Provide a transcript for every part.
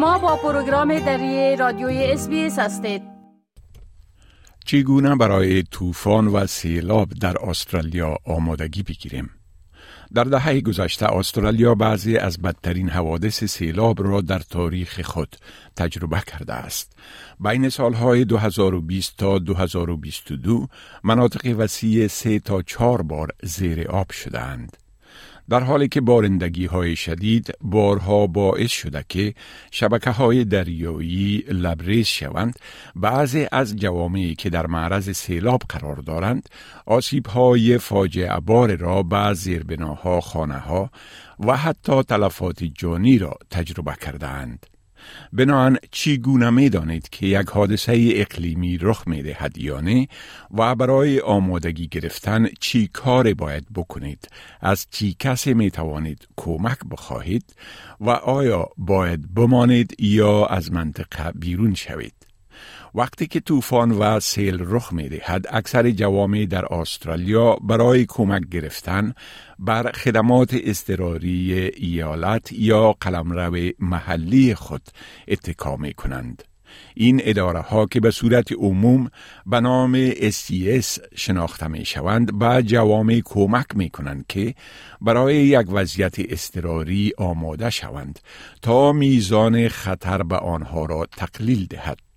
شما با پروگرام دری رادیوی اس هستید چگونه برای طوفان و سیلاب در استرالیا آمادگی بگیریم در دهه گذشته استرالیا بعضی از بدترین حوادث سیلاب را در تاریخ خود تجربه کرده است. بین سالهای 2020 تا 2022 مناطق وسیع سه تا چهار بار زیر آب شدند. در حالی که بارندگی های شدید بارها باعث شده که شبکه های دریایی لبریز شوند بعضی از جوامعی که در معرض سیلاب قرار دارند آسیب های فاجعه بار را به زیربناها خانه ها و حتی تلفات جانی را تجربه کردند. بنان چگونه می دانید که یک حادثه اقلیمی رخ می دهد یا نه و برای آمادگی گرفتن چی کار باید بکنید؟ از چی کسی می توانید کمک بخواهید؟ و آیا باید بمانید یا از منطقه بیرون شوید؟ وقتی که طوفان و سیل رخ می دهد اکثر جوامع در استرالیا برای کمک گرفتن بر خدمات استراری ایالت یا قلمرو محلی خود اتکا می کنند. این اداره ها که به صورت عموم به نام SCS شناخته می شوند به جوامع کمک می کنند که برای یک وضعیت استراری آماده شوند تا میزان خطر به آنها را تقلیل دهد.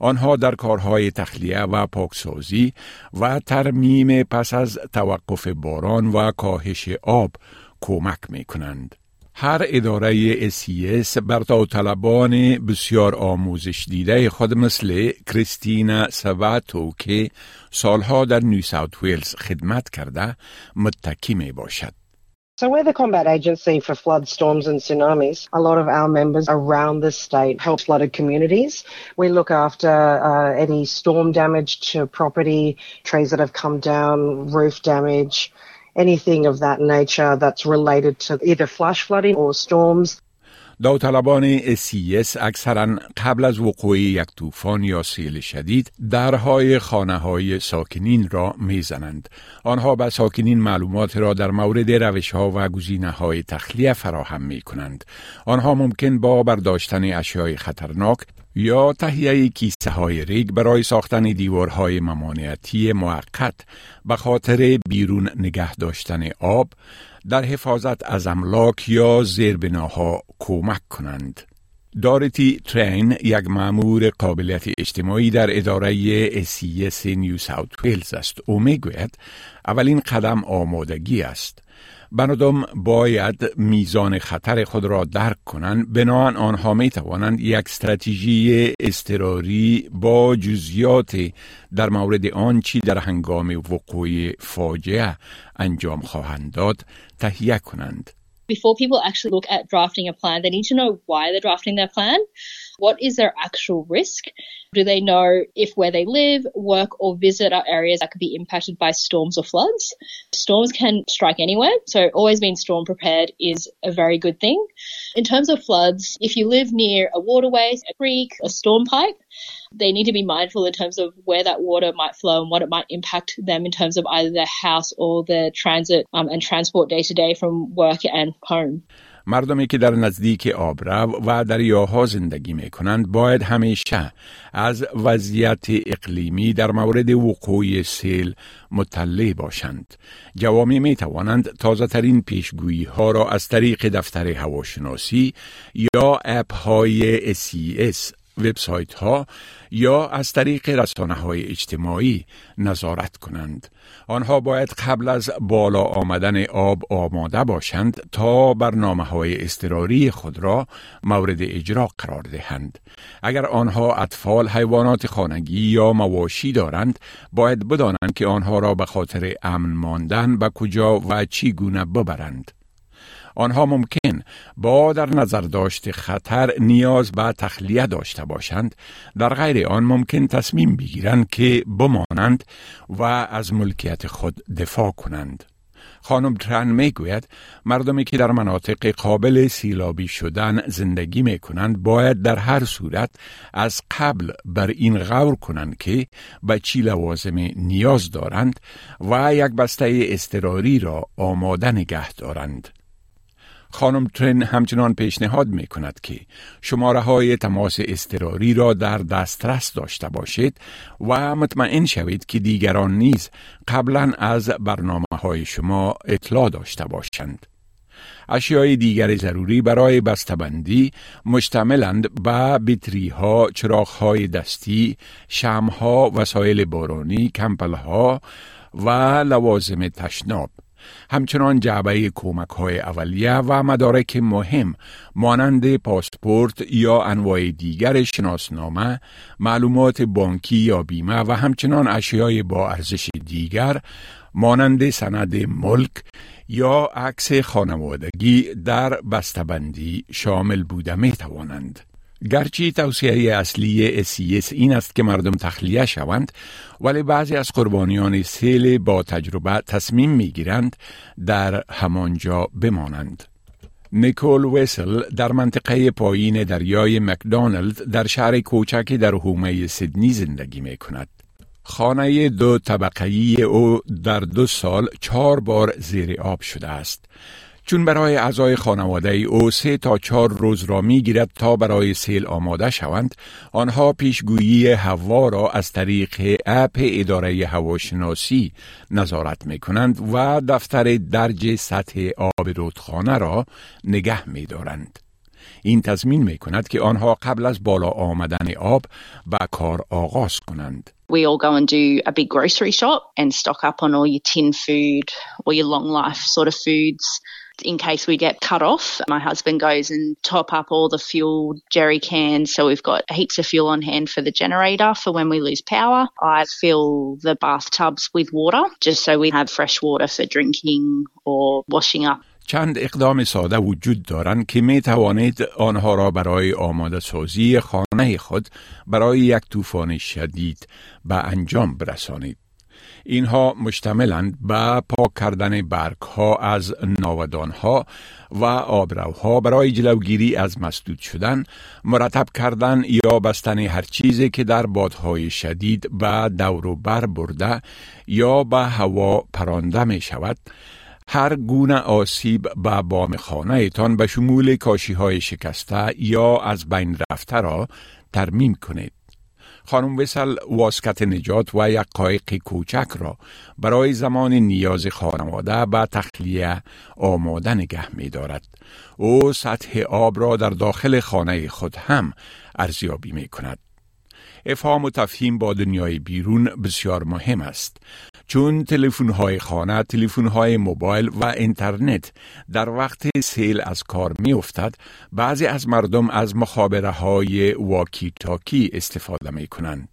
آنها در کارهای تخلیه و پاکسازی و ترمیم پس از توقف باران و کاهش آب کمک می کنند. هر اداره SES بر طلبان بسیار آموزش دیده خود مثل کریستینا سواتو که سالها در نیو ساوت ویلز خدمت کرده متکی می باشد. So we're the combat agency for flood, storms and tsunamis. A lot of our members around the state help flooded communities. We look after uh, any storm damage to property, trees that have come down, roof damage, anything of that nature that's related to either flash flooding or storms. داوطلبان SCS اکثرا قبل از وقوع یک طوفان یا سیل شدید درهای خانه های ساکنین را می‌زنند. آنها به ساکنین معلومات را در مورد روش ها و گزینه های تخلیه فراهم می کنند. آنها ممکن با برداشتن اشیای خطرناک یا تهیه کیسه های ریگ برای ساختن دیوارهای ممانعتی موقت به خاطر بیرون نگه داشتن آب در حفاظت از املاک یا زیربناها کمک کنند. دارتی ترین یک معمور قابلیت اجتماعی در اداره SES نیو ساوت ویلز است. او می‌گوید اولین قدم آمادگی است. بنادم باید میزان خطر خود را درک کنند. بنابراین آنها می توانند یک استراتژی استراری با جزیات در مورد آنچی در هنگام وقوع فاجعه انجام خواهند داد تهیه کنند. Before people actually look at drafting a plan, they need to know why they're drafting their plan. What is their actual risk? Do they know if where they live, work, or visit are areas that could be impacted by storms or floods? Storms can strike anywhere, so always being storm prepared is a very good thing. In terms of floods, if you live near a waterway, a creek, a storm pipe, they need to be mindful in terms of where that water might flow and what it might impact them in terms of either their house or their transit um, and transport day to day from work and home. مردمی که در نزدیک آبرو و دریاها زندگی می کنند باید همیشه از وضعیت اقلیمی در مورد وقوع سیل مطلع باشند. جوامع می توانند تازه ترین پیشگویی ها را از طریق دفتر هواشناسی یا اپ های SES وبسایت ها یا از طریق رسانه های اجتماعی نظارت کنند. آنها باید قبل از بالا آمدن آب آماده باشند تا برنامه های استراری خود را مورد اجرا قرار دهند. اگر آنها اطفال حیوانات خانگی یا مواشی دارند باید بدانند که آنها را به خاطر امن ماندن به کجا و چی گونه ببرند. آنها ممکن با در نظر داشت خطر نیاز به تخلیه داشته باشند در غیر آن ممکن تصمیم بگیرند که بمانند و از ملکیت خود دفاع کنند خانم ترن می گوید مردمی که در مناطق قابل سیلابی شدن زندگی می کنند باید در هر صورت از قبل بر این غور کنند که به چی لوازم نیاز دارند و یک بسته استراری را آماده نگه دارند. خانم ترن همچنان پیشنهاد می کند که شماره های تماس اضطراری را در دسترس داشته باشید و مطمئن شوید که دیگران نیز قبلا از برنامه های شما اطلاع داشته باشند. اشیای دیگر ضروری برای بسته‌بندی مشتملند به بیتری ها، چراغ های دستی، شم ها، وسایل بارانی، کمپل ها و لوازم تشناب. همچنان جعبه کمک های اولیه و مدارک مهم مانند پاسپورت یا انواع دیگر شناسنامه، معلومات بانکی یا بیمه و همچنان اشیای با ارزش دیگر مانند سند ملک یا عکس خانوادگی در بسته‌بندی شامل بوده می توانند. گرچه توصیه اصلی SES این است که مردم تخلیه شوند ولی بعضی از قربانیان سیل با تجربه تصمیم می گیرند در همانجا بمانند. نیکول ویسل در منطقه پایین دریای مکدونالد در شهر کوچکی در حومه سیدنی زندگی می کند. خانه دو طبقه‌ای او در دو سال چهار بار زیر آب شده است. چون برای اعضای خانواده او سه تا چهار روز را می گیرد تا برای سیل آماده شوند آنها پیشگویی هوا را از طریق اپ اداره هواشناسی نظارت می کنند و دفتر درج سطح آب رودخانه را نگه می دارند. این تضمین می کند که آنها قبل از بالا آمدن آب به کار آغاز کنند. we all go and do a big grocery shop and stock up on all your tin food or your long life sort of foods in case we get cut off. My husband goes and top up all the fuel jerry cans. So we've got heaps of fuel on hand for the generator for when we lose power. I fill the bathtubs with water just so we have fresh water for drinking or washing up. چند اقدام ساده وجود دارند که می توانید آنها را برای آماده سازی خانه خود برای یک طوفان شدید به انجام برسانید. اینها مشتملند به پاک کردن برگ ها از ناودان ها و آبروها برای جلوگیری از مسدود شدن، مرتب کردن یا بستن هر چیزی که در بادهای شدید به دور و بر برده یا به هوا پرانده می شود، هر گونه آسیب به بام خانه تان به شمول کاشی های شکسته یا از بین رفته را ترمیم کنید. خانم وسل واسکت نجات و یک قایق کوچک را برای زمان نیاز خانواده به تخلیه آماده نگه می دارد. او سطح آب را در داخل خانه خود هم ارزیابی می کند. افهام و تفهیم با دنیای بیرون بسیار مهم است چون تلفن های خانه، تلفن های موبایل و اینترنت در وقت سیل از کار می افتد بعضی از مردم از مخابره های واکی تاکی استفاده می کنند.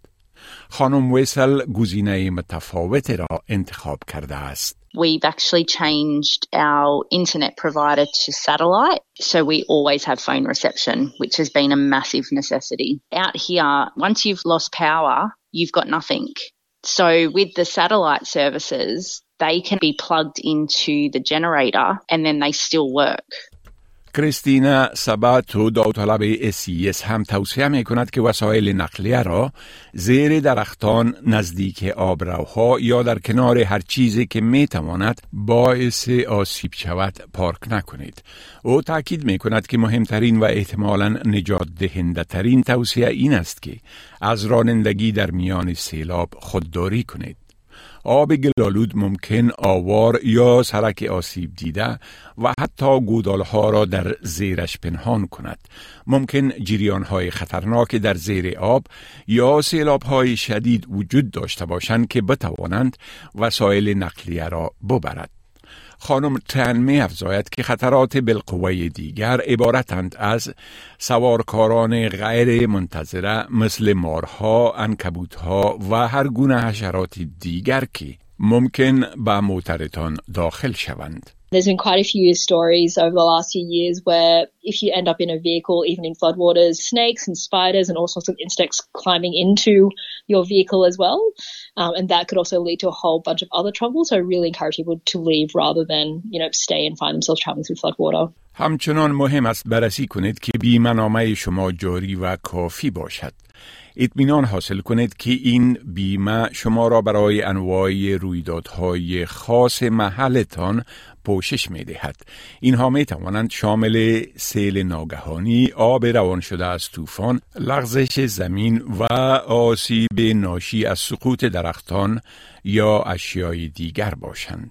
خانم ویسل گزینه متفاوت را انتخاب کرده است. We've actually changed our internet provider to satellite. So we always have phone reception, which has been a massive necessity. Out here, once you've lost power, you've got nothing. So with the satellite services, they can be plugged into the generator and then they still work. کریستینا سباتو داوطلب اسیس هم توصیه می کند که وسایل نقلیه را زیر درختان نزدیک آبروها یا در کنار هر چیزی که می تواند باعث آسیب شود پارک نکنید. او تاکید می کند که مهمترین و احتمالا نجات دهنده ترین توصیه این است که از رانندگی در میان سیلاب خودداری کنید. آب گلالود ممکن آوار یا سرک آسیب دیده و حتی گودالها را در زیرش پنهان کند. ممکن جریان های خطرناک در زیر آب یا سیلاب های شدید وجود داشته باشند که بتوانند وسایل نقلیه را ببرد. خانم تن می افزاید که خطرات بالقوه دیگر عبارتند از سوارکاران غیر منتظره مثل مارها، انکبوتها و هر گونه حشرات دیگر که ممکن به موترتان داخل شوند. There's been quite a few stories over the last few years where if you end up in a vehicle, even in floodwaters, snakes and spiders and all sorts of insects climbing into your vehicle as well. Um, and that could also lead to a whole bunch of other trouble. So I really encourage people to leave rather than, you know, stay and find themselves traveling through floodwater. همچنان مهم است بررسی کنید که بیمنامه شما جاری و کافی باشد. اطمینان حاصل کنید که این بیمه شما را برای انواع رویدادهای خاص محلتان پوشش می دهد. اینها می توانند شامل سیل ناگهانی، آب روان شده از طوفان، لغزش زمین و آسیب ناشی از سقوط درختان یا اشیای دیگر باشند.